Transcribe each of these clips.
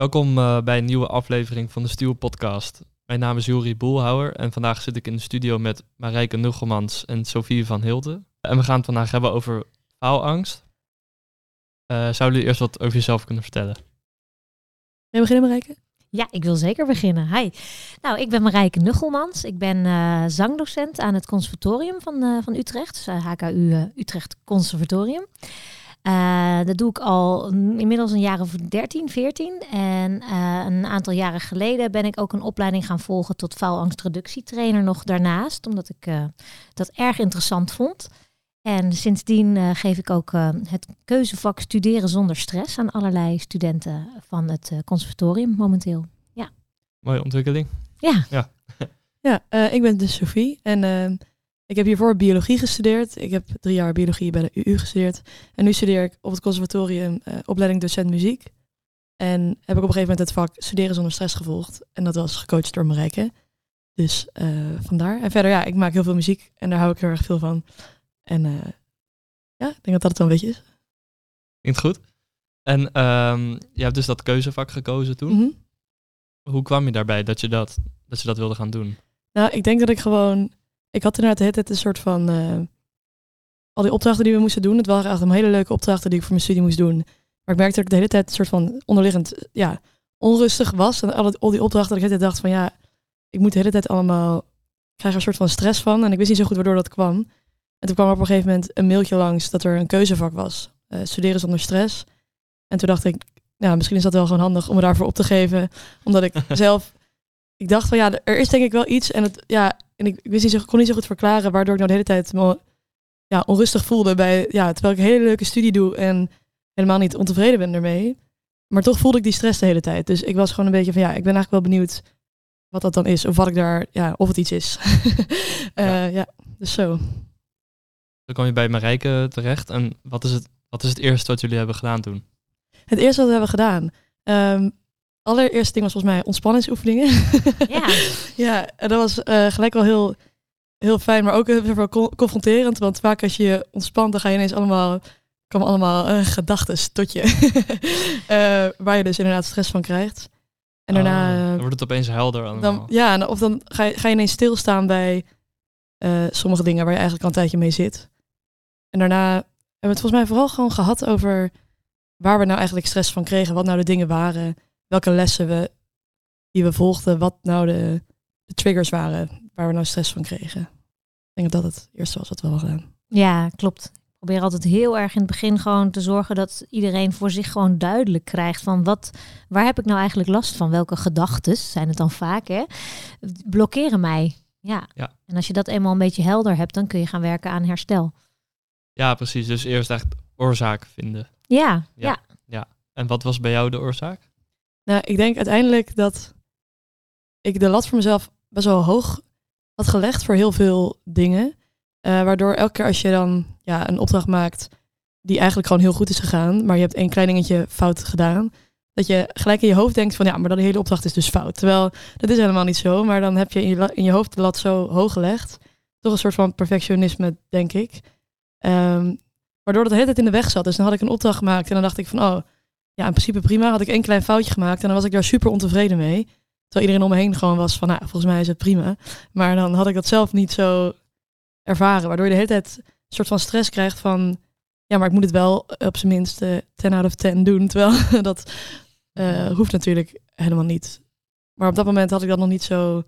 Welkom uh, bij een nieuwe aflevering van de Stuur Podcast. Mijn naam is Juri Boelhouwer en vandaag zit ik in de studio met Marijke Nuggelmans en Sofie van Hilde. En we gaan het vandaag hebben over faalangst. Uh, zouden jullie eerst wat over jezelf kunnen vertellen? Wil je beginnen, Marijke? Ja, ik wil zeker beginnen. Hi. Nou, ik ben Marijke Nuggelmans. Ik ben uh, zangdocent aan het conservatorium van, uh, van Utrecht, dus HKU Utrecht Conservatorium. Uh, dat doe ik al inmiddels een jaar of 13, 14. En uh, een aantal jaren geleden ben ik ook een opleiding gaan volgen tot faalangstreductietrainer nog daarnaast. Omdat ik uh, dat erg interessant vond. En sindsdien geef ik ook het keuzevak studeren zonder stress aan allerlei studenten van het conservatorium momenteel. Ja. Mooie ontwikkeling. Ja. Ja, ja ik ben dus Sophie en ik heb hiervoor biologie gestudeerd. Ik heb drie jaar biologie bij de UU gestudeerd. En nu studeer ik op het conservatorium uh, opleiding docent muziek. En heb ik op een gegeven moment het vak studeren zonder stress gevolgd. En dat was gecoacht door Marijke. Dus uh, vandaar. En verder, ja, ik maak heel veel muziek en daar hou ik heel erg veel van. En uh, ja, ik denk dat dat het wel een beetje is. Klinkt goed. En um, je hebt dus dat keuzevak gekozen toen. Mm -hmm. Hoe kwam je daarbij dat je dat, dat je dat wilde gaan doen? Nou, ik denk dat ik gewoon ik had inderdaad de hele tijd een soort van. Uh, al die opdrachten die we moesten doen. Het waren eigenlijk een hele leuke opdrachten die ik voor mijn studie moest doen. Maar ik merkte dat ik de hele tijd een soort van onderliggend ja, onrustig was. En al, al die opdrachten dat ik de hele tijd dacht van ja, ik moet de hele tijd allemaal. Ik krijg er een soort van stress van. En ik wist niet zo goed waardoor dat kwam. En toen kwam er op een gegeven moment een mailtje langs dat er een keuzevak was. Uh, studeren zonder stress. En toen dacht ik, ja, misschien is dat wel gewoon handig om me daarvoor op te geven. Omdat ik zelf, ik dacht van ja, er is denk ik wel iets. En het, ja, en ik, ik wist niet zo, kon niet zo goed verklaren waardoor ik nou de hele tijd me ja, onrustig voelde. Bij, ja, terwijl ik een hele leuke studie doe en helemaal niet ontevreden ben ermee. Maar toch voelde ik die stress de hele tijd. Dus ik was gewoon een beetje van ja, ik ben eigenlijk wel benieuwd wat dat dan is. Of wat ik daar, ja, of het iets is. uh, ja. ja, dus zo. Dan kom je bij Marijke terecht. En wat is het, wat is het eerste wat jullie hebben gedaan toen? Het eerste wat we hebben gedaan. Um, allereerste ding was volgens mij ontspanningsoefeningen. Ja. ja, en dat was uh, gelijk wel heel, heel fijn, maar ook heel veel confronterend. Want vaak als je je ontspant, dan ga je ineens allemaal, komen allemaal uh, gedachten tot je. uh, waar je dus inderdaad stress van krijgt. En daarna... Oh, dan wordt het opeens helder allemaal. Dan, ja, of dan ga je, ga je ineens stilstaan bij sommige dingen waar je eigenlijk al een tijdje mee zit. En daarna hebben we het volgens mij vooral gewoon gehad over waar we nou eigenlijk stress van kregen. Wat nou de dingen waren welke lessen we die we volgden, wat nou de, de triggers waren waar we nou stress van kregen. Ik denk dat dat het eerste was wat we hebben gedaan. Ja, klopt. Ik probeer altijd heel erg in het begin gewoon te zorgen dat iedereen voor zich gewoon duidelijk krijgt van wat, waar heb ik nou eigenlijk last van? Welke gedachten zijn het dan vaak, hè? Blokkeren mij. Ja. ja. En als je dat eenmaal een beetje helder hebt, dan kun je gaan werken aan herstel. Ja, precies. Dus eerst echt oorzaak vinden. Ja, ja. ja. ja. En wat was bij jou de oorzaak? Nou, ik denk uiteindelijk dat ik de lat voor mezelf best wel hoog had gelegd voor heel veel dingen. Uh, waardoor elke keer als je dan ja, een opdracht maakt die eigenlijk gewoon heel goed is gegaan, maar je hebt één klein dingetje fout gedaan, dat je gelijk in je hoofd denkt van ja, maar de hele opdracht is dus fout. Terwijl dat is helemaal niet zo, maar dan heb je in je, in je hoofd de lat zo hoog gelegd. Toch een soort van perfectionisme, denk ik. Um, waardoor dat de hele tijd in de weg zat. Dus dan had ik een opdracht gemaakt en dan dacht ik van oh, ja, in principe prima. Had ik één klein foutje gemaakt en dan was ik daar super ontevreden mee. Terwijl iedereen om me heen gewoon was van, nou, volgens mij is het prima. Maar dan had ik dat zelf niet zo ervaren. Waardoor je de hele tijd een soort van stress krijgt van, ja, maar ik moet het wel op zijn minst uh, 10 out of 10 doen. Terwijl dat uh, hoeft natuurlijk helemaal niet. Maar op dat moment had ik dat nog niet zo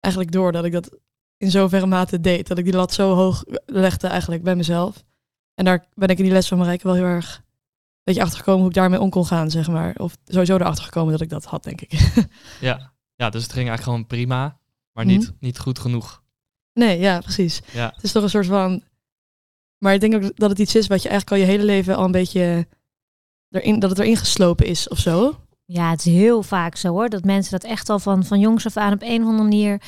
eigenlijk door dat ik dat in zoverre mate deed. Dat ik die lat zo hoog legde eigenlijk bij mezelf. En daar ben ik in die les van Marijke wel heel erg beetje achtergekomen hoe ik daarmee om kon gaan, zeg maar. Of sowieso erachter gekomen dat ik dat had, denk ik. ja. ja, dus het ging eigenlijk gewoon prima, maar niet, Mhm. niet goed genoeg. Nee, ja, precies. Ja, Het is toch een soort van... Maar ik denk ook dat het iets is wat je eigenlijk al je hele leven al een beetje... Erin, dat het erin geslopen is of zo. Ja, het is heel vaak zo hoor. Dat mensen dat echt al van, van jongs af aan op een of andere manier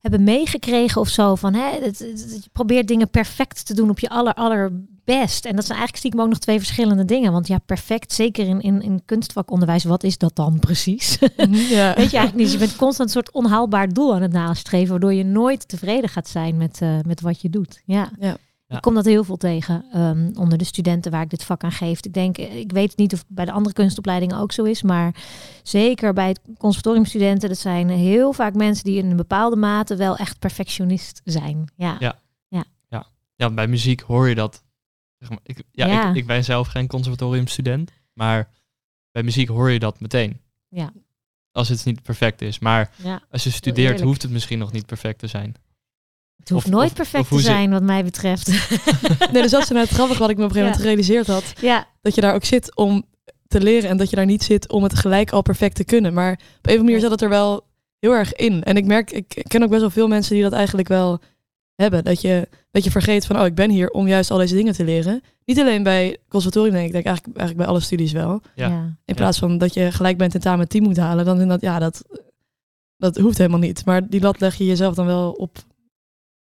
hebben meegekregen of zo. Van, hè, het, het- het- je probeert dingen perfect te doen op je aller, allerbest. En dat zijn eigenlijk stiekem ook nog twee verschillende dingen. Want ja, perfect, zeker in, in, in kunstvakonderwijs, wat is dat dan precies? Mhm, ja. Weet je eigenlijk niet. Je bent constant een soort onhaalbaar doel aan het nastreven, waardoor je nooit tevreden gaat zijn met, eh, met wat je doet. Ja. Ja. Ja. Ik kom dat heel veel tegen ehm, onder de studenten waar ik dit vak aan geef. Ik denk, eh, ik weet niet of het bij de andere kunstopleidingen ook zo is, maar zeker bij het conservatoriumstudenten, dat zijn heel vaak mensen die in een bepaalde mate wel echt perfectionist zijn. Ja, Ja. Ja, bij muziek hoor je dat. Zeg maar, ik, ja, Ja. Ik, ik ben zelf geen conservatoriumstudent, maar bij muziek hoor je dat meteen. Ja. Als het niet perfect is. Maar ja. als je studeert, hoeft het misschien nog niet perfect te zijn. Het hoeft Of- nooit perfect of te zijn wat mij betreft. Nee, dus dat is nou het grappige wat ik me op een gegeven moment Ja. gerealiseerd had. ja, Dat je daar ook zit om te leren en dat je daar niet zit om het gelijk al perfect te kunnen. Maar op een of andere manier zat het er wel heel erg in. En ik merk, ik ken ook best wel veel mensen die dat eigenlijk wel hebben. Dat je, dat je vergeet van, oh, ik ben hier om juist al deze dingen te leren. Niet alleen bij conservatorium, denk ik, ik denk eigenlijk, eigenlijk bij alle studies wel. Ja. ja. In plaats van dat je gelijk bent tentamen 10 moet halen, dan is dat, ja, dat, dat hoeft helemaal niet. Maar die lat leg je jezelf dan wel op.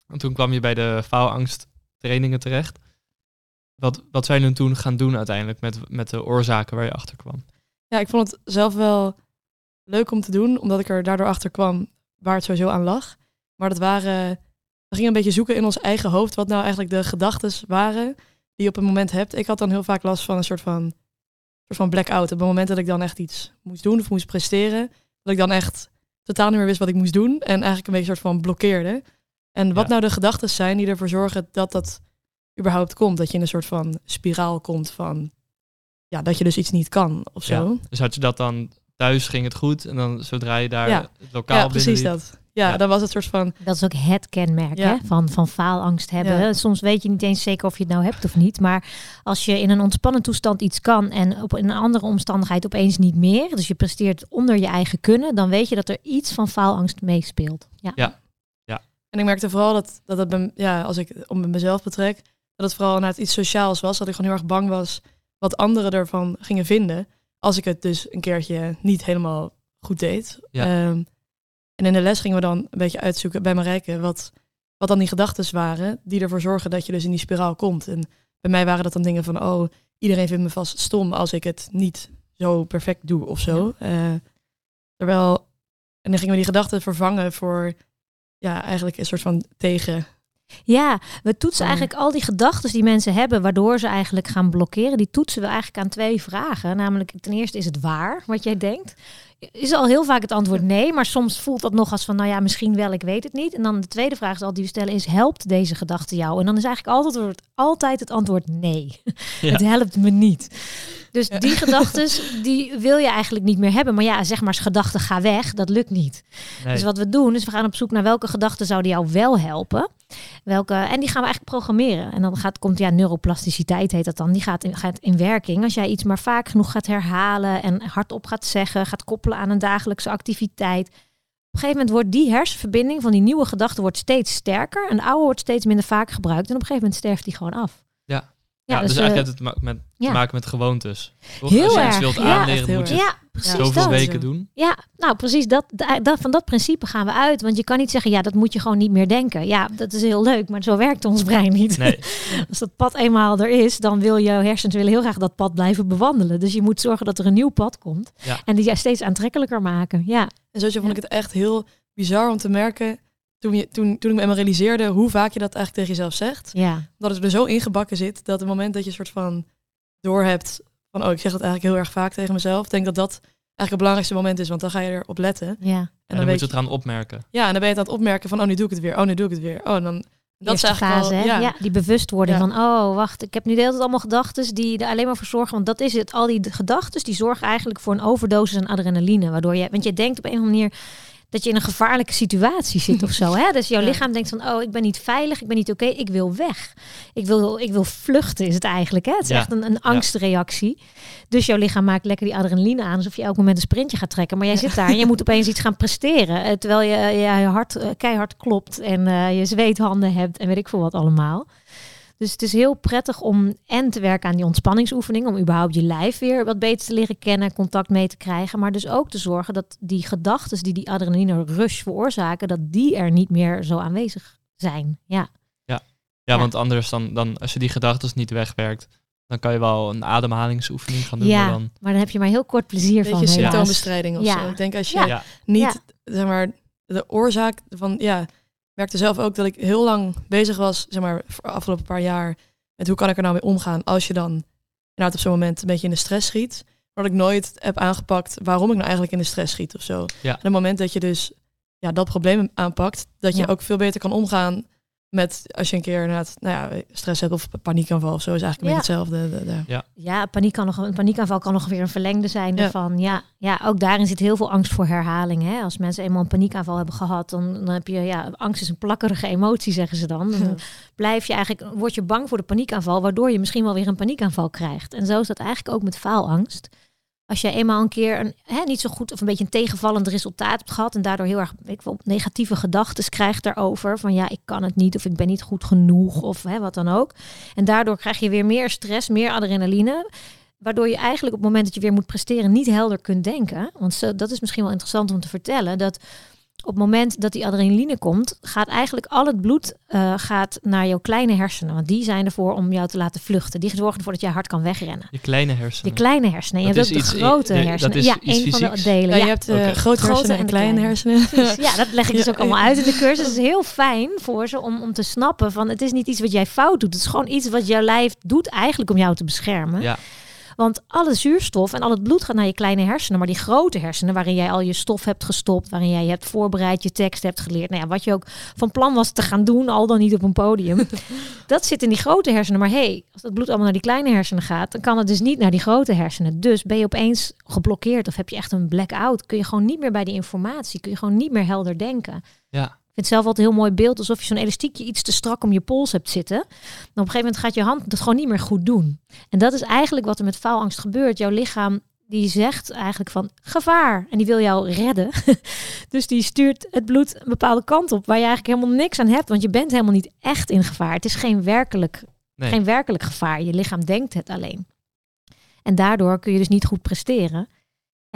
En toen kwam je bij de faalangsttrainingen terecht. Wat, wat zijn jullie toen gaan doen uiteindelijk met, met de oorzaken waar je achter kwam? Ja, ik vond het zelf wel leuk om te doen, omdat ik er daardoor achter kwam waar het sowieso aan lag. Maar dat waren, we gingen een beetje zoeken in ons eigen hoofd wat nou eigenlijk de gedachten waren die je op een moment hebt. Ik had dan heel vaak last van een soort van, soort van blackout. Op het moment dat ik dan echt iets moest doen of moest presteren, dat ik dan echt totaal niet meer wist wat ik moest doen en eigenlijk een beetje een soort van blokkeerde. En wat Ja. nou de gedachten zijn die ervoor zorgen dat dat überhaupt komt. Dat je in een soort van spiraal komt van, ja, dat je dus iets niet kan of zo. Ja. Dus had je dat dan thuis ging het goed en dan zodra je daar Ja. het lokaal Ja, precies dat. Ja, Ja. dan was het soort van. Dat is ook het kenmerk Ja. hè, van, van faalangst hebben. Ja. Soms weet je niet eens zeker of je het nou hebt of niet. Maar als je in een ontspannen toestand iets kan en op een andere omstandigheid opeens niet meer. Dus je presteert onder je eigen kunnen. Dan weet je dat er iets van faalangst meespeelt. Ja. Ja. En ik merkte vooral dat, dat het, bij- ja, als ik om mezelf betrek, dat het vooral naar iets sociaals was. Dat ik gewoon heel erg bang was wat anderen ervan gingen vinden. Als ik het dus een keertje niet helemaal goed deed. Ja. Ehm, en in de les gingen we dan een beetje uitzoeken bij Marijke wat, wat dan die gedachten waren die ervoor zorgen dat je dus in die spiraal komt. En bij mij waren dat dan dingen van, oh, iedereen vindt me vast stom als ik het niet zo perfect doe of zo. Eh, terwijl, en dan gingen we die gedachten vervangen voor, ja, eigenlijk een soort van tegen. Ja, we toetsen eigenlijk al die gedachten die mensen hebben, waardoor ze eigenlijk gaan blokkeren. Die toetsen we eigenlijk aan twee vragen. Namelijk, ten eerste is het waar wat jij denkt. Is al heel vaak het antwoord nee, maar soms voelt dat nog als van, nou ja, misschien wel, ik weet het niet. En dan de tweede vraag is al die we stellen is, helpt deze gedachte jou? En dan is eigenlijk altijd, altijd het antwoord nee. Ja. Het helpt me niet. Dus Ja. die gedachten, die wil je eigenlijk niet meer hebben. Maar ja, zeg maar eens gedachten ga weg, dat lukt niet. Nee. Dus wat we doen, is we gaan op zoek naar welke gedachten zouden jou wel helpen. Welke, en die gaan we eigenlijk programmeren. En dan gaat, komt ja, neuroplasticiteit heet dat dan. Die gaat in, gaat in werking. Als jij iets maar vaak genoeg gaat herhalen en hardop gaat zeggen, gaat koppelen aan een dagelijkse activiteit. Op een gegeven moment wordt die hersenverbinding van die nieuwe gedachte wordt steeds sterker. En de oude wordt steeds minder vaak gebruikt. En op een gegeven moment sterft die gewoon af. Ja. Ja, Ja, dus, dus, eigenlijk eh, heeft het ma- met, ja. te maken met gewoontes. Toch? Heel Als je iets wilt aanleren, moet je ja, precies Ja. zoveel dat. weken doen. Ja, nou precies. Dat, da- da- van dat principe gaan we uit. Want je kan niet zeggen, ja, dat moet je gewoon niet meer denken. Ja, dat is heel leuk, maar zo werkt ons brein niet. Nee. Als dat pad eenmaal er is, dan wil je hersens willen heel graag dat pad blijven bewandelen. Dus je moet zorgen dat er een nieuw pad komt. Ja. En die jij steeds aantrekkelijker maken. Ja, En zo vond ik het echt heel bizar om te merken. Toen, je, toen, toen ik me eenmaal realiseerde hoe vaak je dat eigenlijk tegen jezelf zegt. ja, Dat het er zo ingebakken zit dat het moment dat je een soort van doorhebt van oh, ik zeg dat eigenlijk heel erg vaak tegen mezelf. Denk dat dat eigenlijk het belangrijkste moment is, want dan ga je erop letten. ja. En En dan, dan moet weet je het gaan opmerken. ja, en dan ben je het aan het opmerken van oh, nu doe ik het weer. Oh, nu doe ik het weer. Oh, en dan dat is eigenlijk fase, al, hè? ja. Ja. die bewustwording Ja. van, oh, wacht, ik heb nu de hele tijd allemaal gedachten die er alleen maar voor zorgen. Want dat is het, al die gedachten die zorgen eigenlijk voor een overdosis aan adrenaline. Waardoor je, want je denkt op een of andere manier dat je in een gevaarlijke situatie zit of zo. Hè? Dus jouw Ja. lichaam denkt van, oh, ik ben niet veilig, ik ben niet oké, ik wil weg. Ik wil, ik wil vluchten is het eigenlijk. Hè? Het is Ja. echt een, een angstreactie. Dus jouw lichaam maakt lekker die adrenaline aan, alsof je elk moment een sprintje gaat trekken. Maar jij zit daar en je moet opeens iets gaan presteren. eh, Terwijl je, ja, je hart eh, keihard klopt en eh, je zweethanden hebt en weet ik veel wat allemaal. Dus het is heel prettig om en te werken aan die ontspanningsoefening, om überhaupt je lijf weer wat beter te leren kennen, contact mee te krijgen, maar dus ook te zorgen dat die gedachten die die adrenaline rush veroorzaken, dat die er niet meer zo aanwezig zijn. Ja, Ja, Ja. want anders dan, dan, als je die gedachten niet wegwerkt, dan kan je wel een ademhalingsoefening gaan doen. Ja, maar dan, maar dan heb je maar heel kort plezier van. Beetje symptoombestrijding of Ja. zo. Ik denk als je Ja. niet, Ja. zeg maar, de oorzaak van, ja, merkte zelf ook dat ik heel lang bezig was, zeg maar, voor de afgelopen paar jaar, met hoe kan ik er nou mee omgaan als je dan inderdaad op zo'n moment een beetje in de stress schiet. Maar dat ik nooit heb aangepakt waarom ik nou eigenlijk in de stress schiet of zo. Ja. En op het moment dat je dus ja, dat probleem aanpakt, dat je Ja. ook veel beter kan omgaan met als je een keer inderdaad, nou ja, stress hebt of paniekaanval of zo, is eigenlijk een Ja. hetzelfde. De- de- Ja, paniek kan nog, een paniekaanval kan nog weer een verlengde zijn Ja. ervan. Ja, ja, ook daarin zit heel veel angst voor herhaling. Hè? Als mensen eenmaal een paniekaanval hebben gehad, dan, dan heb je, ja, angst is een plakkerige emotie, zeggen ze dan. Dan blijf je eigenlijk, word je bang voor de paniekaanval, waardoor je misschien wel weer een paniekaanval krijgt. En zo is dat eigenlijk ook met faalangst. Als je eenmaal een keer een hè, niet zo goed of een beetje een tegenvallend resultaat hebt gehad en daardoor heel erg ik negatieve gedachten krijgt daarover van ja, ik kan het niet of ik ben niet goed genoeg of hè, wat dan ook. En daardoor krijg je weer meer stress, meer adrenaline. Waardoor je eigenlijk op het moment dat je weer moet presteren niet helder kunt denken. Want dat is misschien wel interessant om te vertellen. Dat op het moment dat die adrenaline komt, gaat eigenlijk al het bloed eh, gaat naar jouw kleine hersenen. Want die zijn ervoor om jou te laten vluchten. Die zorgen ervoor dat jij hard kan wegrennen. Je kleine Je hersenen. kleine hersenen. Je Dat hebt ook de grote nee, dat hersenen. is ja, een van de delen. Ja, Ja, je hebt eh, Oké. grote Grote hersenen en en de kleine kleine. hersenen. Precies. Ja, dat leg ik dus ook allemaal uit in de cursus. Het is heel fijn voor ze om, om te snappen van het is niet iets wat jij fout doet. Het is gewoon iets wat jouw lijf doet eigenlijk om jou te beschermen. Ja. Want alle zuurstof en al het bloed gaat naar je kleine hersenen. Maar die grote hersenen, waarin jij al je stof hebt gestopt, waarin jij je hebt voorbereid, je tekst hebt geleerd. Nou ja, wat je ook van plan was te gaan doen, al dan niet op een podium. dat zit in die grote hersenen. Maar hey, als dat bloed allemaal naar die kleine hersenen gaat, dan kan het dus niet naar die grote hersenen. Dus ben je opeens geblokkeerd of heb je echt een blackout? Kun je gewoon niet meer bij die informatie, kun je gewoon niet meer helder denken. Ja. Vind zelf altijd een heel mooi beeld, alsof je zo'n elastiekje iets te strak om je pols hebt zitten. Dan op een gegeven moment gaat je hand het gewoon niet meer goed doen. En dat is eigenlijk wat er met faalangst gebeurt. Jouw lichaam die zegt eigenlijk van gevaar en die wil jou redden. dus die stuurt het bloed een bepaalde kant op waar je eigenlijk helemaal niks aan hebt, want je bent helemaal niet echt in gevaar. Het is geen werkelijk, Nee. geen werkelijk gevaar. Je lichaam denkt het alleen. En daardoor kun je dus niet goed presteren.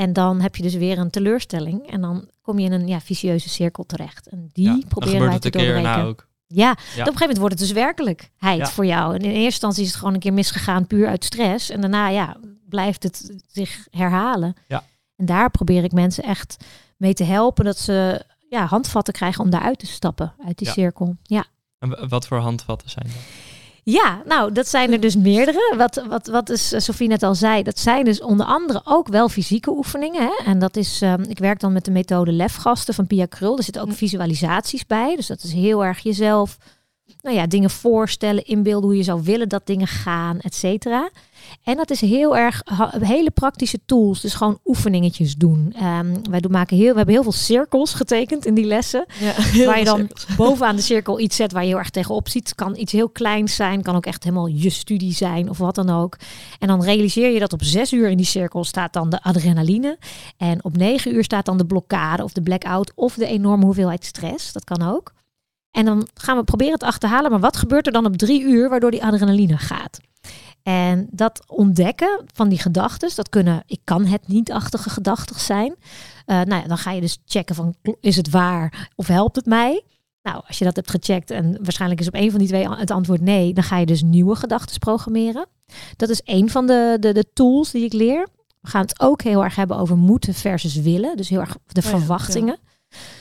En dan heb je dus weer een teleurstelling. En dan kom je in een ja, vicieuze cirkel terecht. En die Ja, proberen wij te doorbreken. ook. Ja, Ja. op een gegeven moment wordt het dus werkelijkheid Ja. voor jou. En in eerste instantie is het gewoon een keer misgegaan, puur uit stress. En daarna ja, blijft het zich herhalen. Ja. En daar probeer ik mensen echt mee te helpen, dat ze ja, handvatten krijgen om daaruit te stappen, uit die cirkel. Ja. En wat voor handvatten zijn dat? Ja, nou, dat zijn er dus meerdere. Wat, wat, wat is, eh, Sofie net al zei, dat zijn dus onder andere ook wel fysieke oefeningen. Hè? En dat is, ehm, ik werk dan met de methode lefgasten van Pia Krul. Er zitten ook visualisaties bij. Dus dat is heel erg jezelf, nou ja, dingen voorstellen, inbeelden hoe je zou willen dat dingen gaan, et cetera. En dat is heel erg hele praktische tools. Dus gewoon oefeningetjes doen. Ehm, wij doen, maken heel, we hebben heel veel cirkels getekend in die lessen Ja, waar je dan cirkels. bovenaan de cirkel iets zet waar je heel erg tegenop ziet. Het kan iets heel kleins zijn, kan ook echt helemaal je studie zijn of wat dan ook. En dan realiseer je dat op zes uur in die cirkel staat dan de adrenaline. En op negen uur staat dan de blokkade of de blackout of de enorme hoeveelheid stress. Dat kan ook. En dan gaan we proberen te achterhalen, maar wat gebeurt er dan op drie uur waardoor die adrenaline gaat? En dat ontdekken van die gedachten, dat kunnen ik kan het niet-achtige gedachten zijn. Eh, nou ja, dan ga je dus checken van is het waar of helpt het mij? Nou, als je dat hebt gecheckt en waarschijnlijk is op een van die twee het antwoord nee, dan ga je dus nieuwe gedachten programmeren. Dat is een van de, de, de tools die ik leer. We gaan het ook heel erg hebben over moeten versus willen. Dus heel erg de Oh ja, verwachtingen.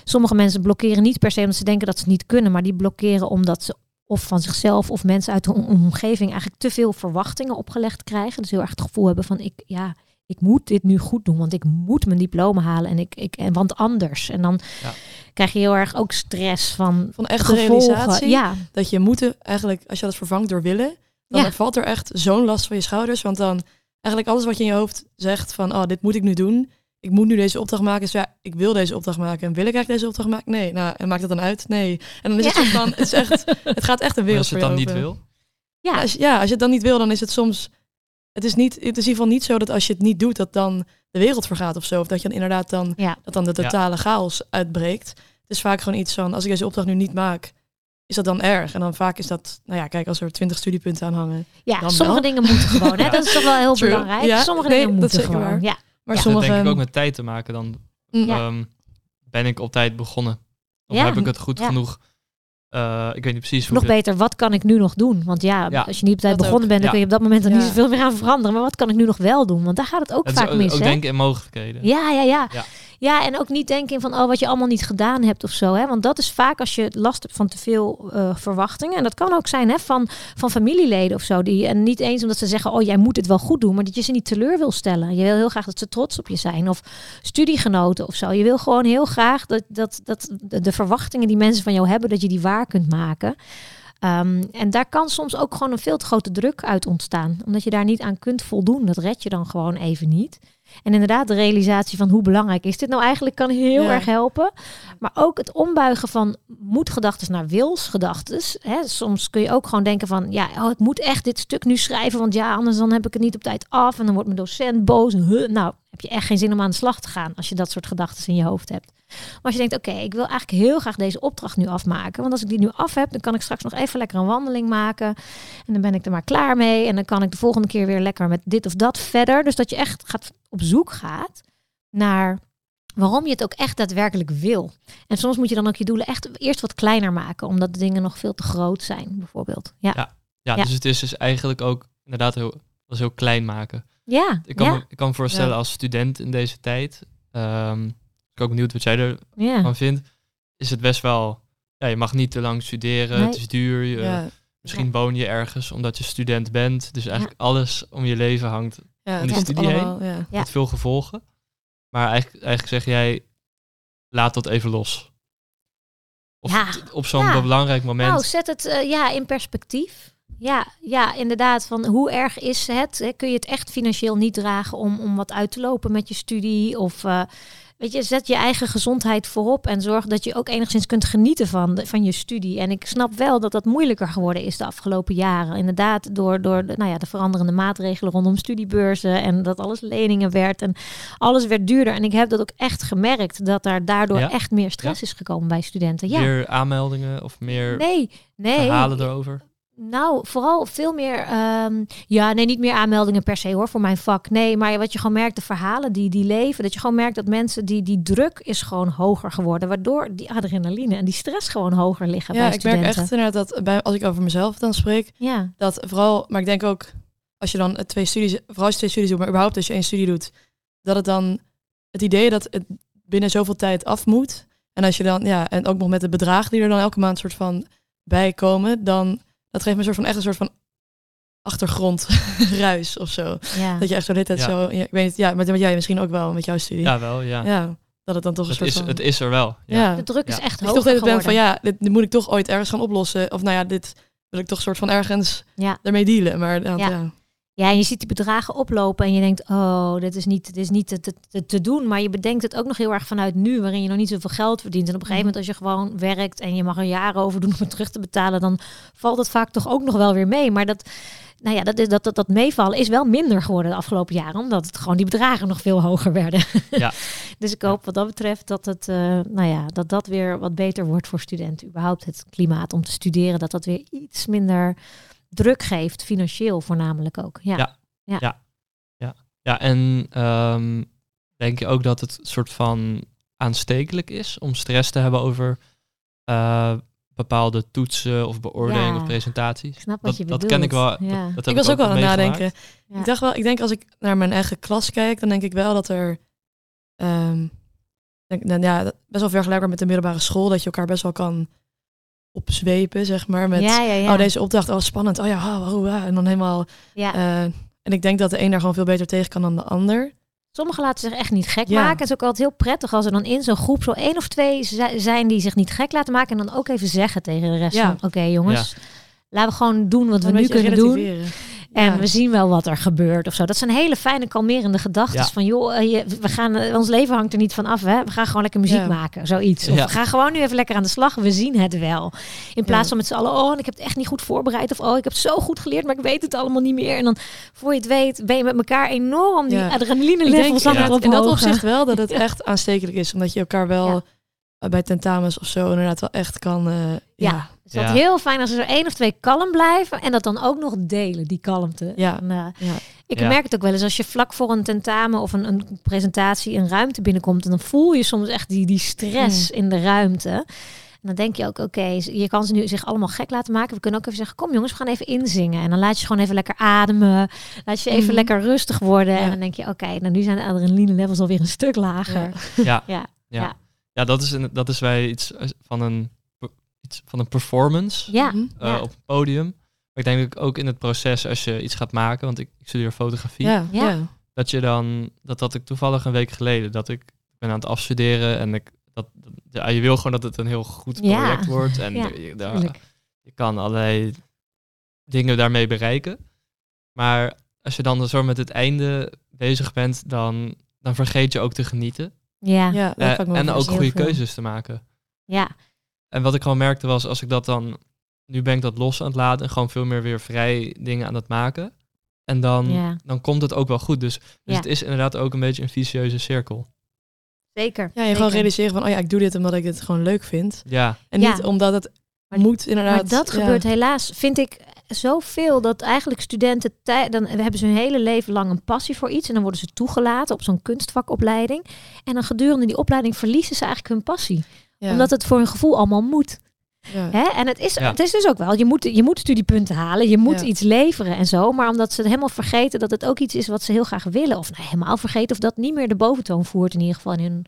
Sommige mensen blokkeren niet per se omdat ze denken dat ze het niet kunnen, maar die blokkeren omdat ze of van zichzelf of mensen uit de om- omgeving eigenlijk te veel verwachtingen opgelegd krijgen. Dus heel erg het gevoel hebben van ik, ja, ik moet dit nu goed doen, want ik moet mijn diploma halen en ik, ik en want anders. En dan Ja. krijg je heel erg ook stress van Van echt realisatie Ja, dat je moeten eigenlijk, als je dat vervangt door willen, dan Ja. valt er echt zo'n last van je schouders. Want dan eigenlijk alles wat je in je hoofd zegt van, oh, dit moet ik nu doen. Ik moet nu deze opdracht maken. Dus ja, ik wil deze opdracht maken. En wil ik eigenlijk deze opdracht maken? Nee. Nou, en maakt het dan uit? Nee. En dan is het Ja. soort van, het is echt, het gaat echt een wereld als je voor het dan niet wil? ja, Als, je- ja, als je het dan niet wil, dan is het soms, het is niet, het is in ieder geval niet zo dat als je het niet doet, dat dan de wereld vergaat of zo. Of dat je dan inderdaad dan, ja. dat dan de Ja. totale chaos uitbreekt. Het is vaak gewoon iets van, als ik deze opdracht nu niet maak, is dat dan erg? En dan vaak is dat, nou ja, kijk, als er twintig studiepunten aan hangen. ja Dan sommige wel. dingen moeten gewoon. Hè? Ja. Dat is toch wel heel True. belangrijk. Ja, Sommige nee, dingen dat is moeten zeker gewoon. waar. Ja. Maar Ja, sommige... dat denk ik ook met tijd te maken. Dan Mm. Ja. ehm, ben ik op tijd begonnen. Of Ja, heb ik het goed ja. genoeg? Eh, ik weet niet precies hoe Nog ik het- beter, wat kan ik nu nog doen? Want ja, Ja. als je niet op tijd begonnen ook. bent, dan Ja. kun je op dat moment dan niet zoveel meer aan veranderen. Maar wat kan ik nu nog wel doen? Want daar gaat het ook Het vaak is ook, mis. ook hè? denken in mogelijkheden. Ja, ja, ja, Ja. En ook niet denken van oh, wat je allemaal niet gedaan hebt of zo. Hè? Want dat is vaak als je last hebt van te veel uh, verwachtingen. En dat kan ook zijn hè, van, van familieleden of zo. Die, en niet eens omdat ze zeggen, oh, jij moet het wel goed doen. Maar dat je ze niet teleur wil stellen. Je wil heel graag dat ze trots op je zijn. Of studiegenoten of zo. Je wil gewoon heel graag dat, dat, dat de verwachtingen die mensen van jou hebben, dat je die waar kunt maken. Um, en daar kan soms ook gewoon een veel te grote druk uit ontstaan. Omdat je daar niet aan kunt voldoen. Dat red je dan gewoon even niet. En inderdaad, de realisatie van hoe belangrijk is dit nou eigenlijk kan heel erg helpen. Maar ook het ombuigen van moedgedachten naar wilsgedachten. Soms kun je ook gewoon denken van, ja, oh, ik moet echt dit stuk nu schrijven, want ja, anders dan heb ik het niet op tijd af en dan wordt mijn docent boos. Nou, heb je echt geen zin om aan de slag te gaan als je dat soort gedachten in je hoofd hebt. Maar als je denkt, oké, ik wil eigenlijk heel graag deze opdracht nu afmaken. Want als ik die nu af heb, dan kan ik straks nog even lekker een wandeling maken. En dan ben ik er maar klaar mee. En dan kan ik de volgende keer weer lekker met dit of dat verder. Dus dat je echt gaat, op zoek gaat naar waarom je het ook echt daadwerkelijk wil. En soms moet je dan ook je doelen echt eerst wat kleiner maken. Omdat de dingen nog veel te groot zijn, bijvoorbeeld. Ja, ja, ja, dus het is dus eigenlijk ook inderdaad heel, heel klein maken. Ja, ik kan, ja. Me, ik kan me voorstellen als student in deze tijd. Um, ik ook benieuwd wat jij ervan ja. vindt. Is het best wel, ja, je mag niet te lang studeren. Nee. Het is duur. Je, Ja. Misschien Ja. woon je ergens omdat je student bent. Dus eigenlijk alles om je leven hangt Ja, komt studie heen? allemaal, ja. Ja. met veel gevolgen. Maar eigenlijk, eigenlijk zeg jij, laat dat even los. Of Ja. op zo'n Ja. belangrijk moment. Nou, zet het eh, ja, in perspectief. Ja, ja, inderdaad. Van hoe erg is het? Hè? Kun je het echt financieel niet dragen om, om wat uit te lopen met je studie? Of eh, weet je, zet je eigen gezondheid voorop en zorg dat je ook enigszins kunt genieten van, de, van je studie. En ik snap wel dat dat moeilijker geworden is de afgelopen jaren. Inderdaad, door, door de, nou ja, de veranderende maatregelen rondom studiebeurzen en dat alles leningen werd en alles werd duurder. En ik heb dat ook echt gemerkt dat daar daardoor Ja? echt meer stress is gekomen bij studenten. Ja. Meer aanmeldingen of meer Nee, nee. verhalen erover. Nou, vooral veel meer. ehm, ja, nee, niet meer aanmeldingen per se hoor voor mijn vak. Nee, maar wat je gewoon merkt, de verhalen die, die leven. Dat je gewoon merkt dat mensen die, die druk is gewoon hoger geworden. Waardoor die adrenaline en die stress gewoon hoger liggen Ja, bij ik studenten. merk echt inderdaad dat bij, als ik over mezelf dan spreek, Ja, dat vooral, maar ik denk ook als je dan twee studies, vooral als je twee studies doet, maar überhaupt als je één studie doet, dat het dan het idee dat het binnen zoveel tijd af moet. En als je dan, ja, en ook nog met de bedragen die er dan elke maand soort van bij komen, dan dat geeft me een soort van echt een soort van achtergrondruis of zo. ja. Dat je echt zo dit tijd Ja. zo, ja, ik weet niet, ja, maar jij misschien ook wel met jouw studie. Ja, wel, ja. Ja, dat het dan toch een het, soort is, van. het is er wel. Ja. ja. De druk is Ja. echt Dat je hoger toch de hele tijd geworden. van ja, dit, dit moet ik toch ooit ergens gaan oplossen. Of nou ja, dit wil ik toch soort van ergens Ja. ermee dealen. Maar ja, Ja. Ja. En je ziet die bedragen oplopen en je denkt, oh, dit is niet, dit is niet te, te, te, doen. Maar je bedenkt het ook nog heel erg vanuit nu, waarin je nog niet zoveel geld verdient. En op een gegeven moment, als je gewoon werkt en je mag er jaren over doen om het terug te betalen, dan valt het vaak toch ook nog wel weer mee. Maar dat, nou ja, dat, is, dat, dat, dat meevallen is wel minder geworden de afgelopen jaren, omdat het gewoon die bedragen nog veel hoger werden. Ja. dus ik hoop wat dat betreft dat het, eh, nou ja, dat dat weer wat beter wordt voor studenten. Überhaupt het klimaat om te studeren, dat dat weer iets minder druk geeft, financieel voornamelijk ook. Ja. Ja. Ja, en ehm, denk je ook dat het soort van aanstekelijk is om stress te hebben over eh, bepaalde toetsen of beoordelingen Ja. of presentaties? Ik snap wat dat, je dat ken ik wel. dat- Ja. dat heb Ik was ook wel aan het nadenken. Ja. Ik dacht wel, ik denk als ik naar mijn eigen klas kijk, dan denk ik wel dat er ehm, denk, nou, ja, best wel vergelijkbaar met de middelbare school, dat je elkaar best wel kan opzwepen, zeg maar. Met ja, ja, ja. oh, deze opdracht, oh spannend, oh ja, oh, oh, ah, en dan helemaal. ja. eh, en ik denk dat de een daar gewoon veel beter tegen kan dan de ander. Sommigen laten zich echt niet gek Ja. maken. Het is ook altijd heel prettig als er dan in zo'n groep zo één of twee zi- zijn die zich niet gek laten maken. En dan ook even zeggen tegen de rest Ja. van, oké jongens, laten we gewoon doen wat we nu kunnen doen. En Ja. we zien wel wat er gebeurt of zo. Dat zijn hele fijne, kalmerende gedachten. Ja. Van joh, eh, je, we gaan, eh, ons leven hangt er niet van af. Hè? We gaan gewoon lekker muziek Ja. maken. Zoiets. Of we gaan gewoon nu even lekker aan de slag. We zien het wel. In plaats van met z'n allen, oh, en ik heb het echt niet goed voorbereid. Of oh, ik heb het zo goed geleerd, maar ik weet het allemaal niet meer. En dan, voor je het weet, ben je met elkaar enorm die Ja. adrenaline levels aan het in dat opzicht wel dat het echt aanstekelijk is. Omdat je elkaar wel bij tentamens of zo inderdaad wel echt kan... eh, Ja. ja. Het is Ja. altijd heel fijn als er één of twee kalm blijven en dat dan ook nog delen, die kalmte. Ja. En, eh, Ja. ik Ja. merk het ook wel eens als je vlak voor een tentamen of een, een presentatie een ruimte binnenkomt en dan voel je soms echt die, die stress in de ruimte. En dan denk je ook, oké, je kan ze nu zich allemaal gek laten maken. We kunnen ook even zeggen, kom jongens, we gaan even inzingen. En dan laat je gewoon even lekker ademen. Laat je even Mhm. lekker rustig worden. Ja. En dan denk je, oké, nou nu zijn de adrenaline levels alweer een stuk lager. Ja. Ja, Ja. Ja. Dat, is een, dat is bij iets eh, van een, iets van een performance Ja, Mhm. eh, ja. op het podium. Maar ik denk dat ook in het proces, als je iets gaat maken, want ik, ik studeer fotografie, Ja, Ja. dat je dan, dat had ik toevallig een week geleden, dat ik ben aan het afstuderen en ik, dat, ja, je wil gewoon dat het een heel goed Ja. project wordt. En Ja, je, daar- je kan allerlei dingen daarmee bereiken. Maar als je dan zo met het einde bezig bent, dan, dan vergeet je ook te genieten. Ja, ja. Ja, dat Eh, en ook goede keuzes te maken. En wat ik gewoon merkte was, als ik dat dan... Nu ben ik dat los aan het laten en gewoon veel meer weer vrij dingen aan het maken. En dan, Ja. dan komt het ook wel goed. Dus, dus Ja. het is inderdaad ook een beetje een vicieuze cirkel. zeker. Ja, je gewoon realiseren van, oh ja, ik doe dit omdat ik het gewoon leuk vind. Ja, En Ja. niet omdat het Maar- moet inderdaad. Maar dat ja. gebeurt helaas, vind ik, zoveel dat eigenlijk studenten, tij- dan hebben ze hun hele leven lang een passie voor iets en dan worden ze toegelaten op zo'n kunstvakopleiding. En dan gedurende die opleiding verliezen ze eigenlijk hun passie. Ja. Omdat het voor hun gevoel allemaal moet. Ja. Hè? En het is, Ja. het is dus ook wel, je moet, je moet studiepunten halen, je moet Ja. iets leveren en zo. Maar omdat ze helemaal vergeten dat het ook iets is wat ze heel graag willen. Of nou, helemaal vergeten of dat niet meer de boventoon voert in ieder geval in hun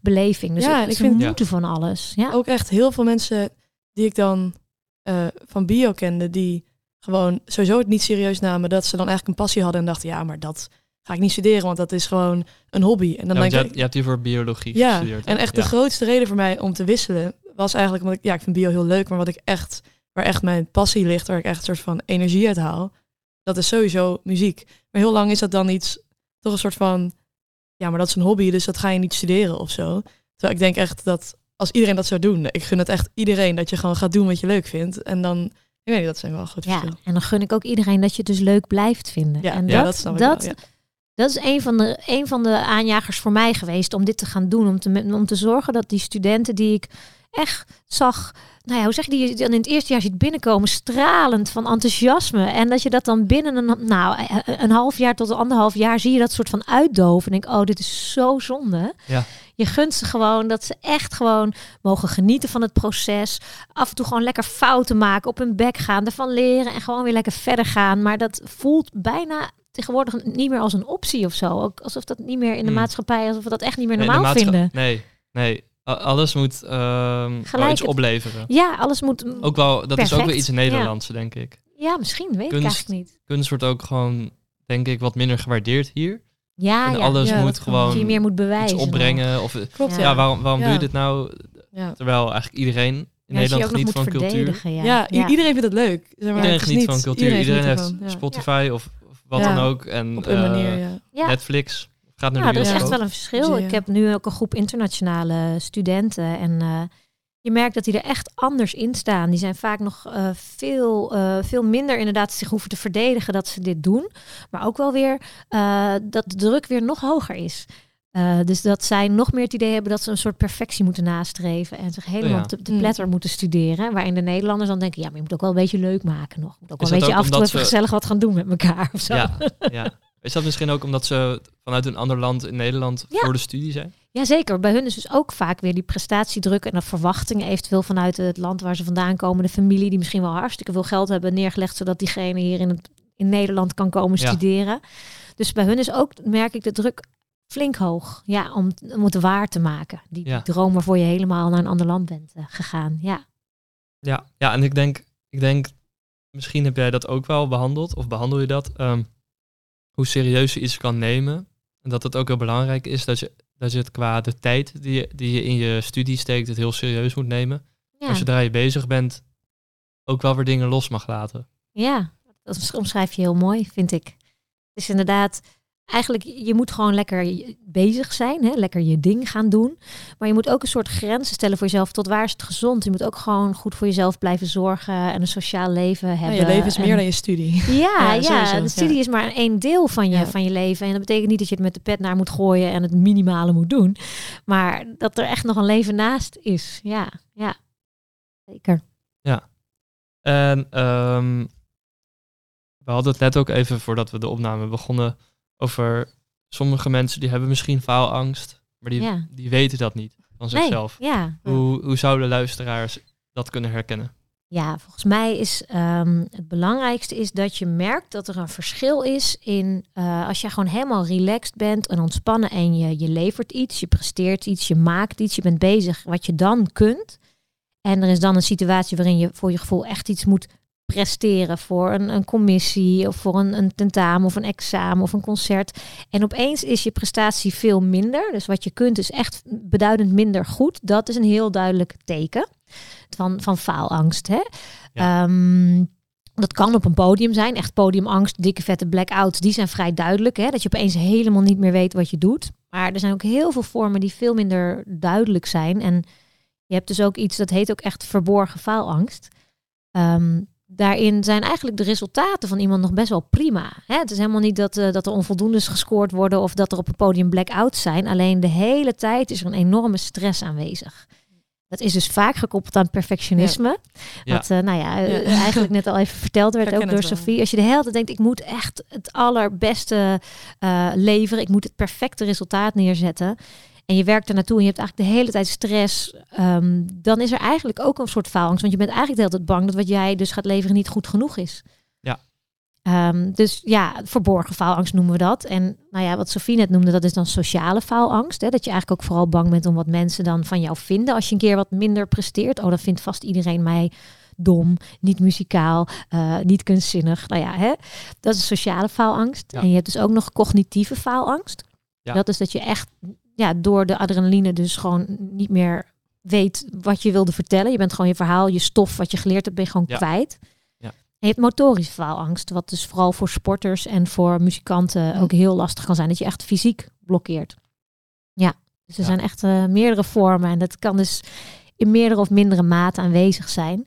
beleving. Dus Ja, ik ze vind- moeten van alles. Ja. Ook echt heel veel mensen die ik dan eh, van bio kende, die gewoon sowieso het niet serieus namen, dat ze dan eigenlijk een passie hadden en dachten, ja, maar dat ga ik niet studeren, want dat is gewoon een hobby. En dan Ja, denk je, ik, hebt, je hebt hiervoor biologie ja, gestudeerd. en echt ja. de grootste reden voor mij om te wisselen was eigenlijk omdat ik, ja, ik vind bio heel leuk, maar wat ik echt, waar echt mijn passie ligt, waar ik echt een soort van energie uit haal, dat is sowieso muziek. Maar heel lang is dat dan iets, toch een soort van, ja, maar dat is een hobby, dus dat ga je niet studeren of zo. Terwijl ik denk echt dat als iedereen dat zou doen, ik gun het echt iedereen dat je gewoon gaat doen wat je leuk vindt. En dan, ik weet niet, dat zijn wel groot Ja, en dan gun ik ook iedereen dat je het dus leuk blijft vinden. Ja, en ja, dat, dat dat, wel, ja. dat is een van, de, een van de aanjagers voor mij geweest om dit te gaan doen. Om te, om te zorgen dat die studenten die ik echt zag, nou ja, hoe zeg je, die je dan in het eerste jaar ziet binnenkomen, stralend van enthousiasme. En dat je dat dan binnen een, nou, een half jaar tot een anderhalf jaar zie je dat soort van uitdoven. En denk, oh, dit is zo zonde. Ja. Je gunt ze gewoon dat ze echt gewoon mogen genieten van het proces. Af en toe gewoon lekker fouten maken, op hun bek gaan, ervan leren en gewoon weer lekker verder gaan. Maar dat voelt bijna tegenwoordig niet meer als een optie of zo. Ook alsof dat niet meer in de Hmm. maatschappij, alsof we dat echt niet meer normaal vinden. Nee, nee. Alles moet ehm, wel Gelijk iets opleveren. Ja, alles moet. Ook wel, dat is ook weer iets Nederlands, denk ik. Ja, misschien weet ik eigenlijk niet. Kunst wordt ook gewoon, denk ik, wat minder gewaardeerd hier. Ja, en ja. alles Ja, moet gewoon je meer moet iets opbrengen. Of, Klopt, Ja. waarom, waarom Ja. doe je dit nou? Terwijl eigenlijk iedereen in Nederland geniet van cultuur. verdedigen. Ja, Ja, i- ja. iedereen vindt het leuk. Zeg maar, Iedereen geniet niet- van cultuur. Iedereen, heeft ervan. Spotify of, of wat Ja. dan ook. En Op een eh, manier, ja. Ja. Netflix. Gaat naar Ja, de er is echt wel een verschil. Ik heb nu ook een groep internationale studenten. En eh, je merkt dat die er echt anders in staan. Die zijn vaak nog eh, veel, eh, veel minder inderdaad zich hoeven te verdedigen dat ze dit doen. Maar ook wel weer eh, dat de druk weer nog hoger is. Eh, dus dat zij nog meer het idee hebben dat ze een soort perfectie moeten nastreven. En zich helemaal Ja. te, te Mm. pletter moeten studeren. Waarin de Nederlanders dan denken, ja, maar je moet ook wel een beetje leuk maken nog. Je moet ook wel een beetje af en toe even gezellig wat gaan doen met elkaar. Of zo. Ja, ja. Is dat misschien ook omdat ze vanuit een ander land in Nederland Ja. voor de studie zijn? Jazeker, bij hun is dus ook vaak weer die prestatiedruk en de verwachtingen eventueel vanuit het land waar ze vandaan komen, de familie die misschien wel hartstikke veel geld hebben neergelegd zodat diegene hier in, het, in Nederland kan komen Ja. studeren. Dus bij hun is ook, merk ik, de druk flink hoog. Ja, om, om het waar te maken. Die, Ja. die droom waarvoor je helemaal naar een ander land bent eh, gegaan. Ja. Ja, ja en ik denk, ik denk, misschien heb jij dat ook wel behandeld, of behandel je dat? ehm, hoe serieus je iets kan nemen. En dat het ook heel belangrijk is dat je, dat je het qua de tijd die je, die je in je studie steekt, het heel serieus moet nemen. Ja. Maar zodra je bezig bent, ook wel weer dingen los mag laten. Ja, dat omschrijf je heel mooi, vind ik. Het is inderdaad, eigenlijk, je moet gewoon lekker bezig zijn, hè? lekker je ding gaan doen. Maar je moet ook een soort grenzen stellen voor jezelf. Tot waar is het gezond? Je moet ook gewoon goed voor jezelf blijven zorgen en een sociaal leven Ja, hebben. je leven is meer dan je studie. Ja, Ja, ja, de studie ja. is maar één deel van je, Ja. van je leven. En dat betekent niet dat je het met de pet naar moet gooien en het minimale moet doen. Maar dat er echt nog een leven naast is. Ja, ja. Zeker. En ehm, we hadden het net ook even voordat we de opname begonnen over sommige mensen die hebben misschien faalangst, maar die, Ja. die weten dat niet. van Nee, zichzelf. ja. Hoe, hoe zouden luisteraars dat kunnen herkennen? Ja, volgens mij is ehm, het belangrijkste is dat je merkt dat er een verschil is in eh, als je gewoon helemaal relaxed bent en ontspannen en je, je levert iets, je presteert iets, je maakt iets, je bent bezig wat je dan kunt. En er is dan een situatie waarin je voor je gevoel echt iets moet presteren voor een, een commissie of voor een, een tentamen of een examen of een concert. En opeens is je prestatie veel minder. Dus wat je kunt is echt beduidend minder goed. Dat is een heel duidelijk teken van, van faalangst. Hè? Ehm, dat kan op een podium zijn. Echt podiumangst, dikke vette blackouts. Die zijn vrij duidelijk. Hè? Dat je opeens helemaal niet meer weet wat je doet. Maar er zijn ook heel veel vormen die veel minder duidelijk zijn. En je hebt dus ook iets dat heet ook echt verborgen faalangst. Ehm, daarin zijn eigenlijk de resultaten van iemand nog best wel prima. Hè? Het is helemaal niet dat, eh, dat er onvoldoendes gescoord worden of dat er op een podium blackouts zijn. Alleen de hele tijd is er een enorme stress aanwezig. Dat is dus vaak gekoppeld aan perfectionisme. Ja. Wat, eh, nou ja, eh, Ja. eigenlijk net al even verteld werd, ook door het. Sophie. Als je de hele tijd denkt, ik moet echt het allerbeste leveren. Ik moet het perfecte resultaat neerzetten. En je werkt er naartoe en je hebt eigenlijk de hele tijd stress. ehm, dan is er eigenlijk ook een soort faalangst. Want je bent eigenlijk de hele tijd bang dat wat jij dus gaat leveren niet goed genoeg is. Ja. Ehm, dus ja, verborgen faalangst noemen we dat. En nou ja, wat Sophie net noemde, dat is dan sociale faalangst. Hè? Dat je eigenlijk ook vooral bang bent om wat mensen dan van jou vinden als je een keer wat minder presteert. Oh, dan vindt vast iedereen mij dom, niet muzikaal, eh, niet kunstzinnig. Nou ja, hè? dat is sociale faalangst. Ja. En je hebt dus ook nog cognitieve faalangst. Ja. Dat is dat je echt ja, door de adrenaline dus gewoon niet meer weet wat je wilde vertellen. Je bent gewoon je verhaal, je stof, wat je geleerd hebt, ben je gewoon Ja. kwijt. Ja. En je hebt motorische faalangst, wat dus vooral voor sporters en voor muzikanten ook heel lastig kan zijn. Dat je echt fysiek blokkeert. Ja, dus er Ja. zijn echt eh, meerdere vormen en dat kan dus in meerdere of mindere mate aanwezig zijn.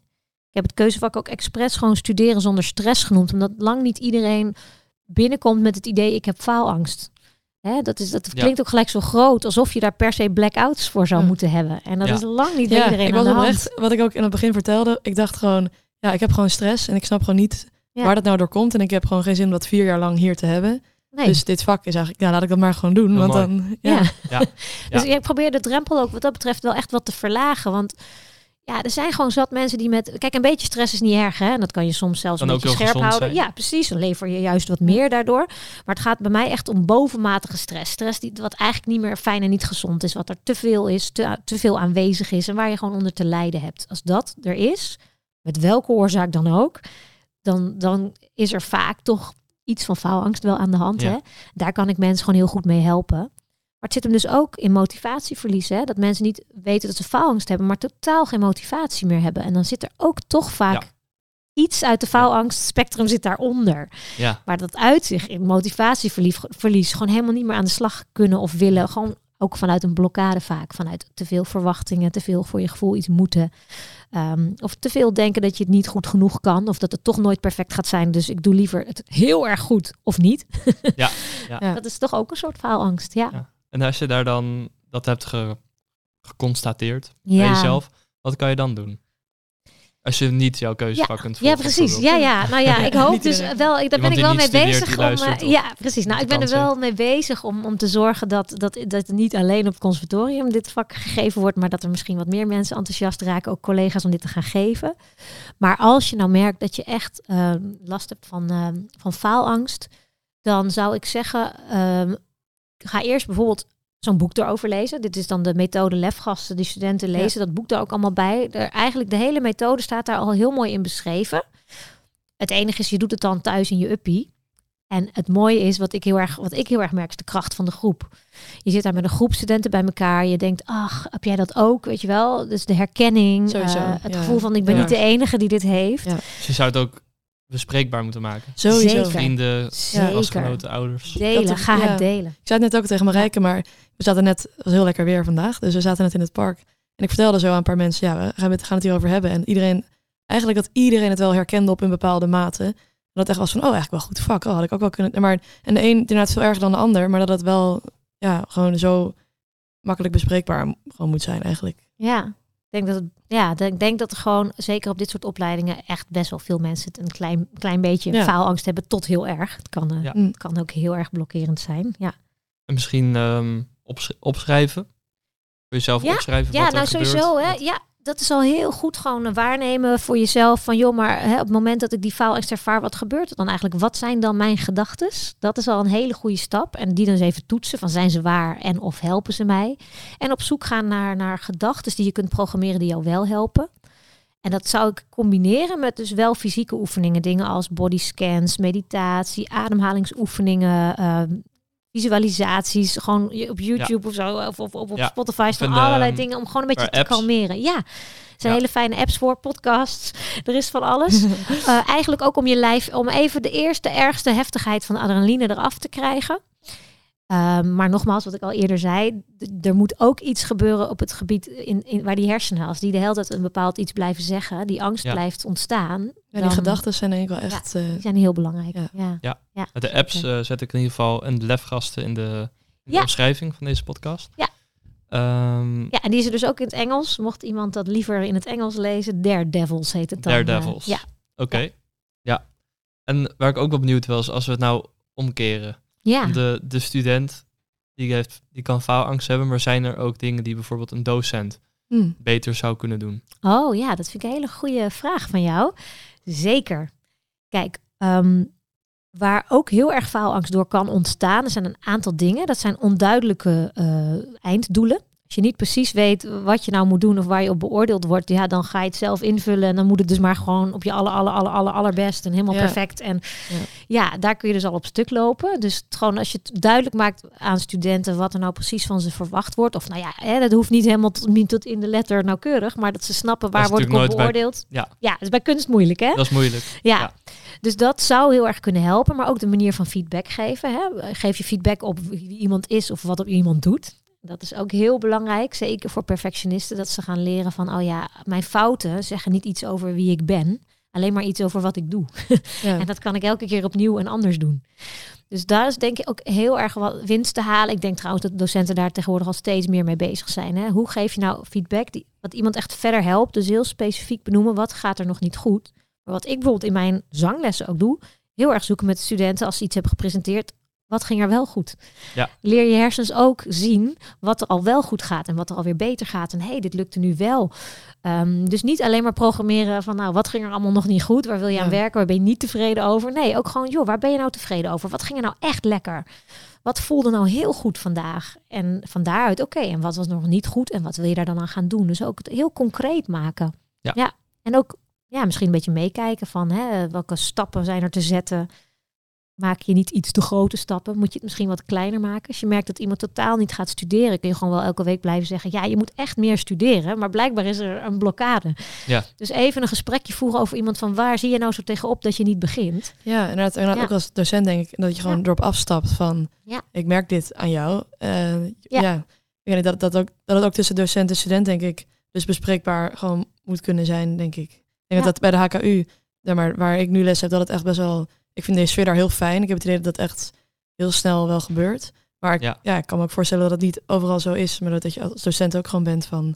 Ik heb het keuzevak ook expres gewoon studeren zonder stress genoemd, omdat lang niet iedereen binnenkomt met het idee ik heb faalangst. Hè, dat, is, dat Ja. klinkt ook gelijk zo groot, alsof je daar per se blackouts voor zou Ja. moeten hebben. En dat Ja. is lang niet bij Ja, iedereen ik aan was de hand. oprecht, wat ik ook in het begin vertelde, ik dacht gewoon, ja, ik heb gewoon stress en ik snap gewoon niet Ja. waar dat nou door komt. En ik heb gewoon geen zin om dat vier jaar lang hier te hebben. Nee. Dus dit vak is eigenlijk, ja, laat ik dat maar gewoon doen. Want mooi. dan, ja. ja. Dus ik probeer de drempel ook wat dat betreft wel echt wat te verlagen. Want ja, er zijn gewoon zat mensen die met... Kijk, een beetje stress is niet erg, hè? En dat kan je soms zelfs Kan een ook beetje heel scherp houden. zijn. Ja, precies. Dan lever je juist wat meer daardoor. Maar het gaat bij mij echt om bovenmatige stress. Stress die, wat eigenlijk niet meer fijn en niet gezond is. Wat er te veel is, te, te veel aanwezig is. En waar je gewoon onder te lijden hebt. Als dat er is, met welke oorzaak dan ook... Dan, dan is er vaak toch iets van faalangst wel aan de hand. Ja. Hè? Daar kan ik mensen gewoon heel goed mee helpen. Het zit hem dus ook in motivatieverlies. Hè? Dat mensen niet weten dat ze faalangst hebben, maar totaal geen motivatie meer hebben. En dan zit er ook toch vaak Ja. iets uit de faalangstspectrum zit daaronder. Ja, Maar dat uit zich in motivatieverlies verlies, gewoon helemaal niet meer aan de slag kunnen of willen. Gewoon ook vanuit een blokkade vaak. Vanuit te veel verwachtingen, te veel voor je gevoel iets moeten. Ehm, of te veel denken dat je het niet goed genoeg kan. Of dat het toch nooit perfect gaat zijn. Dus ik doe liever het heel erg goed of niet. Ja, ja. Ja. Dat is toch ook een soort faalangst. Ja. Ja. En als je daar dan dat hebt ge- geconstateerd Ja. bij jezelf, wat kan je dan doen? Als je niet jouw keuzevak kunt Ja, volgen. precies. bijvoorbeeld. Ja, ja. Nou ja, ik hoop dus wel. Ik, daar ben ik wel mee studeert, bezig om. eh, ja, precies. Nou, ik ben er wel mee bezig om, om te zorgen dat, dat, dat het niet alleen op het conservatorium dit vak gegeven wordt, maar dat er misschien wat meer mensen enthousiast raken, ook collega's om dit te gaan geven. Maar als je nou merkt dat je echt eh, last hebt van, eh, van faalangst, dan zou ik zeggen, ehm, ga eerst bijvoorbeeld zo'n boek erover lezen. Dit is dan de methode lefgasten die studenten lezen. Dat boek daar ook allemaal bij. Er, eigenlijk de hele methode staat daar al heel mooi in beschreven. Het enige is, je doet het dan thuis in je uppie. En het mooie is, wat ik heel erg, wat ik heel erg merk, is de kracht van de groep. Je zit daar met een groep studenten bij elkaar. Je denkt, ach, heb jij dat ook? Weet je wel? Dus de herkenning, Sowieso, eh, het ja. gevoel van ik ben Ja. niet de enige die dit heeft. Ja. Dus je zou het ook bespreekbaar moeten maken. Sowieso. Zeker. Vrienden, Zeker. klasgenoten, ouders. Delen, Dat- ga ja. het delen. Ik zei het net ook tegen Marijke, maar we zaten net, het was heel lekker weer vandaag, dus we zaten net in het park. En ik vertelde zo aan een paar mensen, ja, we gaan het, gaan het hierover hebben. En iedereen, eigenlijk dat iedereen het wel herkende op een bepaalde mate. En dat echt was van, oh, eigenlijk wel goed vak. Oh, had ik ook wel kunnen. Maar, en de een inderdaad veel erger dan de ander, maar dat het wel, ja, gewoon zo makkelijk bespreekbaar gewoon moet zijn eigenlijk. Ja, ik denk dat, het, ja, ik denk dat er gewoon, zeker op dit soort opleidingen, echt best wel veel mensen het een klein, klein beetje Ja. faalangst hebben tot heel erg. Het kan, eh, Ja. Mm. het kan ook heel erg blokkerend zijn. Ja. En misschien ehm, opsch- opschrijven. Voor jezelf Ja, opschrijven Ja, wat nou gebeurt? sowieso. Hè, Wat- ja, dat is al heel goed gewoon eh, waarnemen voor jezelf. Van joh, maar hè, op het moment dat ik die faalangst ervaar, wat gebeurt er dan eigenlijk? Wat zijn dan mijn gedachten? Dat is al een hele goede stap. En die dan eens even toetsen van zijn ze waar en of helpen ze mij? En op zoek gaan naar, naar gedachten die je kunt programmeren die jou wel helpen. En dat zou ik combineren met dus wel fysieke oefeningen. Dingen als bodyscans, meditatie, ademhalingsoefeningen, ehm, visualisaties. Gewoon op YouTube of zo, of, of, of op Ja, Spotify staan allerlei ehm, dingen om gewoon een beetje te apps. kalmeren. Ja, er zijn Ja. hele fijne apps voor, podcasts. Er is van alles. Eh, eigenlijk ook om je lijf, om even de eerste, ergste heftigheid van adrenaline eraf te krijgen. Ehm, maar nogmaals, wat ik al eerder zei, d- er moet ook iets gebeuren op het gebied in, in, waar die hersenen, als die de hele tijd een bepaald iets blijven zeggen, die angst Ja. blijft ontstaan, Ja, die gedachten zijn denk ik wel echt... eh, die zijn heel belangrijk. Ja. Ja. Met de apps eh, zet ik in ieder geval en de lefgasten in de, in de omschrijving van deze podcast. Ja. Ehm, Ja, en die is er dus ook in het Engels. Mocht iemand dat liever in het Engels lezen, Daredevils heet het dan. eh, Daredevils. ja, Oké. Ja. En waar ik ook wel benieuwd was, als we het nou omkeren. Ja. De, de student die, heeft, die kan faalangst hebben, maar zijn er ook dingen die bijvoorbeeld een docent hm. beter zou kunnen doen? Oh ja, dat vind ik een hele goede vraag van jou. Zeker. Kijk, ehm, waar ook heel erg faalangst door kan ontstaan, er zijn een aantal dingen. Dat zijn onduidelijke eh, einddoelen. Als je niet precies weet wat je nou moet doen of waar je op beoordeeld wordt, ja, dan ga je het zelf invullen en dan moet het dus maar gewoon op je aller, aller, aller, aller, allerbest en helemaal Ja. perfect. En Ja. ja. daar kun je dus al op stuk lopen. Dus het gewoon als je het duidelijk maakt aan studenten wat er nou precies van ze verwacht wordt, of nou ja, hè, dat hoeft niet helemaal tot, niet tot in de letter nauwkeurig, maar dat ze snappen waar is word ik op bij- beoordeeld. Ja. ja, dat is bij kunst moeilijk, hè? Dat is moeilijk. Ja. Ja. Dus dat zou heel erg kunnen helpen, maar ook de manier van feedback geven. Hè? Geef je feedback op wie iemand is of wat op iemand doet. Dat is ook heel belangrijk, zeker voor perfectionisten, dat ze gaan leren van, oh ja, mijn fouten zeggen niet iets over wie ik ben, alleen maar iets over wat ik doe. Ja. En dat kan ik elke keer opnieuw en anders doen. Dus daar is denk ik ook heel erg wat winst te halen. Ik denk trouwens dat docenten daar tegenwoordig al steeds meer mee bezig zijn. Hè? Hoe geef je nou feedback die, wat iemand echt verder helpt? Dus heel specifiek benoemen wat gaat er nog niet goed. Maar wat ik bijvoorbeeld in mijn zanglessen ook doe, heel erg zoeken met studenten als ze iets hebben gepresenteerd. Wat ging er wel goed? Ja. Leer je hersens ook zien wat er al wel goed gaat en wat er alweer beter gaat. En hé, hey, dit lukte nu wel. Ehm, dus niet alleen maar programmeren van nou, wat ging er allemaal nog niet goed? Waar wil je aan werken? Waar ben je niet tevreden over? Nee, ook gewoon, joh, waar ben je nou tevreden over? Wat ging er nou echt lekker? Wat voelde nou heel goed vandaag? En van daaruit, oké, en wat was nog niet goed? En wat wil je daar dan aan gaan doen? Dus ook het heel concreet maken. Ja. En ook ja, misschien een beetje meekijken van hè, welke stappen zijn er te zetten. Maak je niet iets te grote stappen? Moet je het misschien wat kleiner maken? Als je merkt dat iemand totaal niet gaat studeren, kun je gewoon wel elke week blijven zeggen: Ja, je moet echt meer studeren. Maar blijkbaar is er een blokkade. Ja. Dus even een gesprekje voeren over iemand van waar zie je nou zo tegenop dat je niet begint? Ja, inderdaad. inderdaad Ja. Ook als docent denk ik dat je gewoon Ja. erop afstapt van... Ja. Ik merk dit aan jou. Eh, Ja. ja. Dat, dat, ook, dat het ook tussen docent en student, denk ik, dus bespreekbaar gewoon moet kunnen zijn, denk ik. Ik denk Ja. dat dat bij de HKU, maar, waar ik nu les heb, dat het echt best wel... Ik vind deze sfeer daar heel fijn. Ik heb het idee dat dat echt heel snel wel gebeurt. Maar ik, Ja. ja. ik kan me ook voorstellen dat het niet overal zo is. Maar dat je als docent ook gewoon bent van...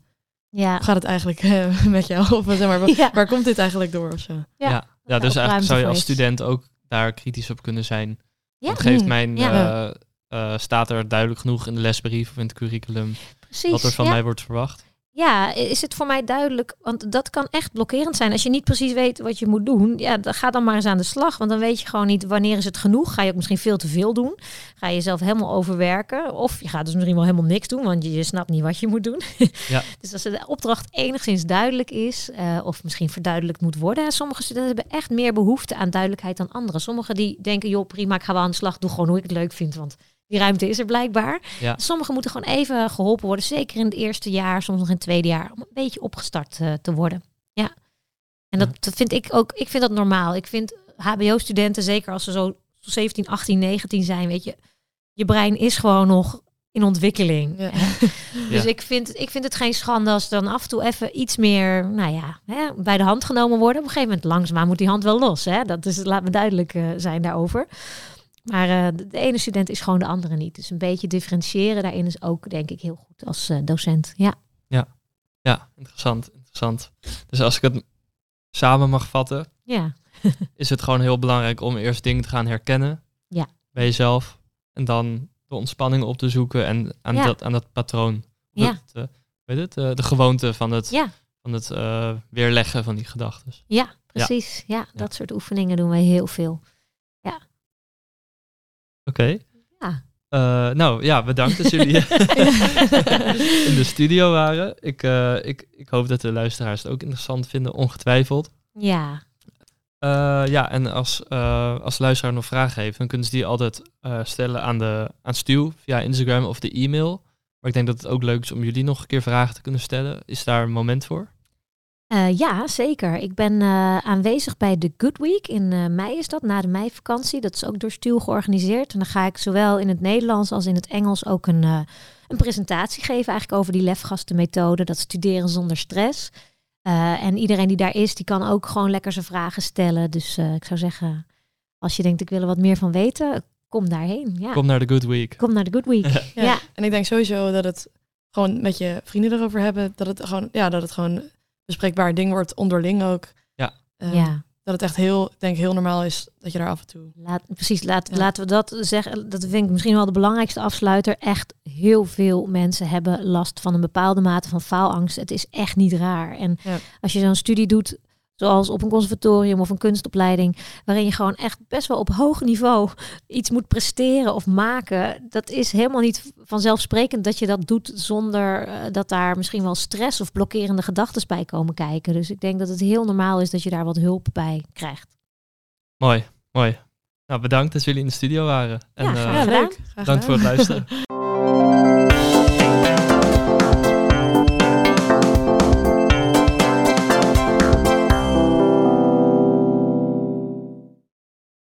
Ja, Hoe gaat het eigenlijk eh, met jou? Of zeg maar, waar, Ja. waar komt dit eigenlijk door? Of zo? Ja. Ja, dus eigenlijk zou je als student ook daar kritisch op kunnen zijn. Ja. Want geeft mijn, ja. eh, eh, staat er duidelijk genoeg in de lesbrief of in het curriculum precies. wat er van ja. mij wordt verwacht? Ja, is het voor mij duidelijk? Want dat kan echt blokkerend zijn. Als je niet precies weet wat je moet doen, ja, dan ga dan maar eens aan de slag. Want dan weet je gewoon niet wanneer is het genoeg. Ga je ook misschien veel te veel doen? Ga je jezelf helemaal overwerken? Of je gaat dus misschien wel helemaal niks doen, want je, je snapt niet wat je moet doen. Ja. dus als de opdracht enigszins duidelijk is, eh, of misschien verduidelijkt moet worden. Sommige studenten hebben echt meer behoefte aan duidelijkheid dan anderen. Sommigen die denken, joh, prima, ik ga wel aan de slag. Doe gewoon hoe ik het leuk vind, want die ruimte is er blijkbaar. Ja. Sommigen moeten gewoon even geholpen worden. Zeker in het eerste jaar, soms nog in het tweede jaar. Om een beetje opgestart eh, te worden. Ja. En dat, dat vind ik ook, ik vind dat normaal. Ik vind HBO-studenten, zeker als ze zo 17, 18, 19 zijn, weet je, je brein is gewoon nog in ontwikkeling. Ja. Dus Ja. ik, vind, ik vind het geen schande als dan af en toe even iets meer, nou ja, hè, bij de hand genomen worden. Op een gegeven moment langzaamaan moet die hand wel los. Hè? Dat is, laat me duidelijk eh, zijn daarover. Maar eh, de, de ene student is gewoon de andere niet. Dus een beetje differentiëren daarin is ook, denk ik, heel goed als eh, docent. Ja. Ja, interessant, interessant. Dus als ik het samen mag vatten, Ja. is het gewoon heel belangrijk om eerst dingen te gaan herkennen Ja. bij jezelf. En dan de ontspanning op te zoeken en aan, Ja. dat, aan dat patroon. Ja. Het, eh, weet het, de gewoonte van het, Ja. van het weerleggen van die gedachten. Ja, precies. Ja. dat soort oefeningen doen wij heel veel. Oké. Ja. Eh, nou ja, bedankt dat jullie in de studio waren. Ik, eh, ik, ik hoop dat de luisteraars het ook interessant vinden, ongetwijfeld. Ja, Eh, ja, en als, als de luisteraar nog vragen heeft, dan kunnen ze die altijd stellen aan, de, aan Stuw via Instagram of de e-mail. Maar ik denk dat het ook leuk is om jullie nog een keer vragen te kunnen stellen. Is daar een moment voor? Eh, ja, zeker. Ik ben eh, aanwezig bij de Good Week. In eh, mei is dat, na de meivakantie. Dat is ook door Stuur georganiseerd. En dan ga ik zowel in het Nederlands als in het Engels ook een, eh, een presentatie geven eigenlijk over die lefgastenmethode. Dat studeren zonder stress. Eh, en iedereen die daar is, die kan ook gewoon lekker zijn vragen stellen. Dus eh, ik zou zeggen, als je denkt ik wil er wat meer van weten, kom daarheen. Ja. Kom naar de Good Week. Kom naar de Good Week. Ja. Ja. En ik denk sowieso dat het gewoon met je vrienden erover hebben, dat het gewoon, ja, dat het gewoon bespreekbaar ding wordt onderling ook. Ja. Ehm, ja. Dat het echt heel, ik denk heel normaal is dat je daar af en toe. Laat, precies, laat, Ja. laten we dat zeggen. Dat vind ik misschien wel de belangrijkste afsluiter. Echt heel veel mensen hebben last van een bepaalde mate van faalangst. Het is echt niet raar. En Ja. als je zo'n studie doet, zoals op een conservatorium of een kunstopleiding, waarin je gewoon echt best wel op hoog niveau iets moet presteren of maken, dat is helemaal niet vanzelfsprekend dat je dat doet zonder eh, dat daar misschien wel stress of blokkerende gedachten bij komen kijken. Dus ik denk dat het heel normaal is dat je daar wat hulp bij krijgt. Mooi, mooi. Nou, bedankt dat jullie in de studio waren. En Ja, eh, graag. Graag bedankt voor het luisteren.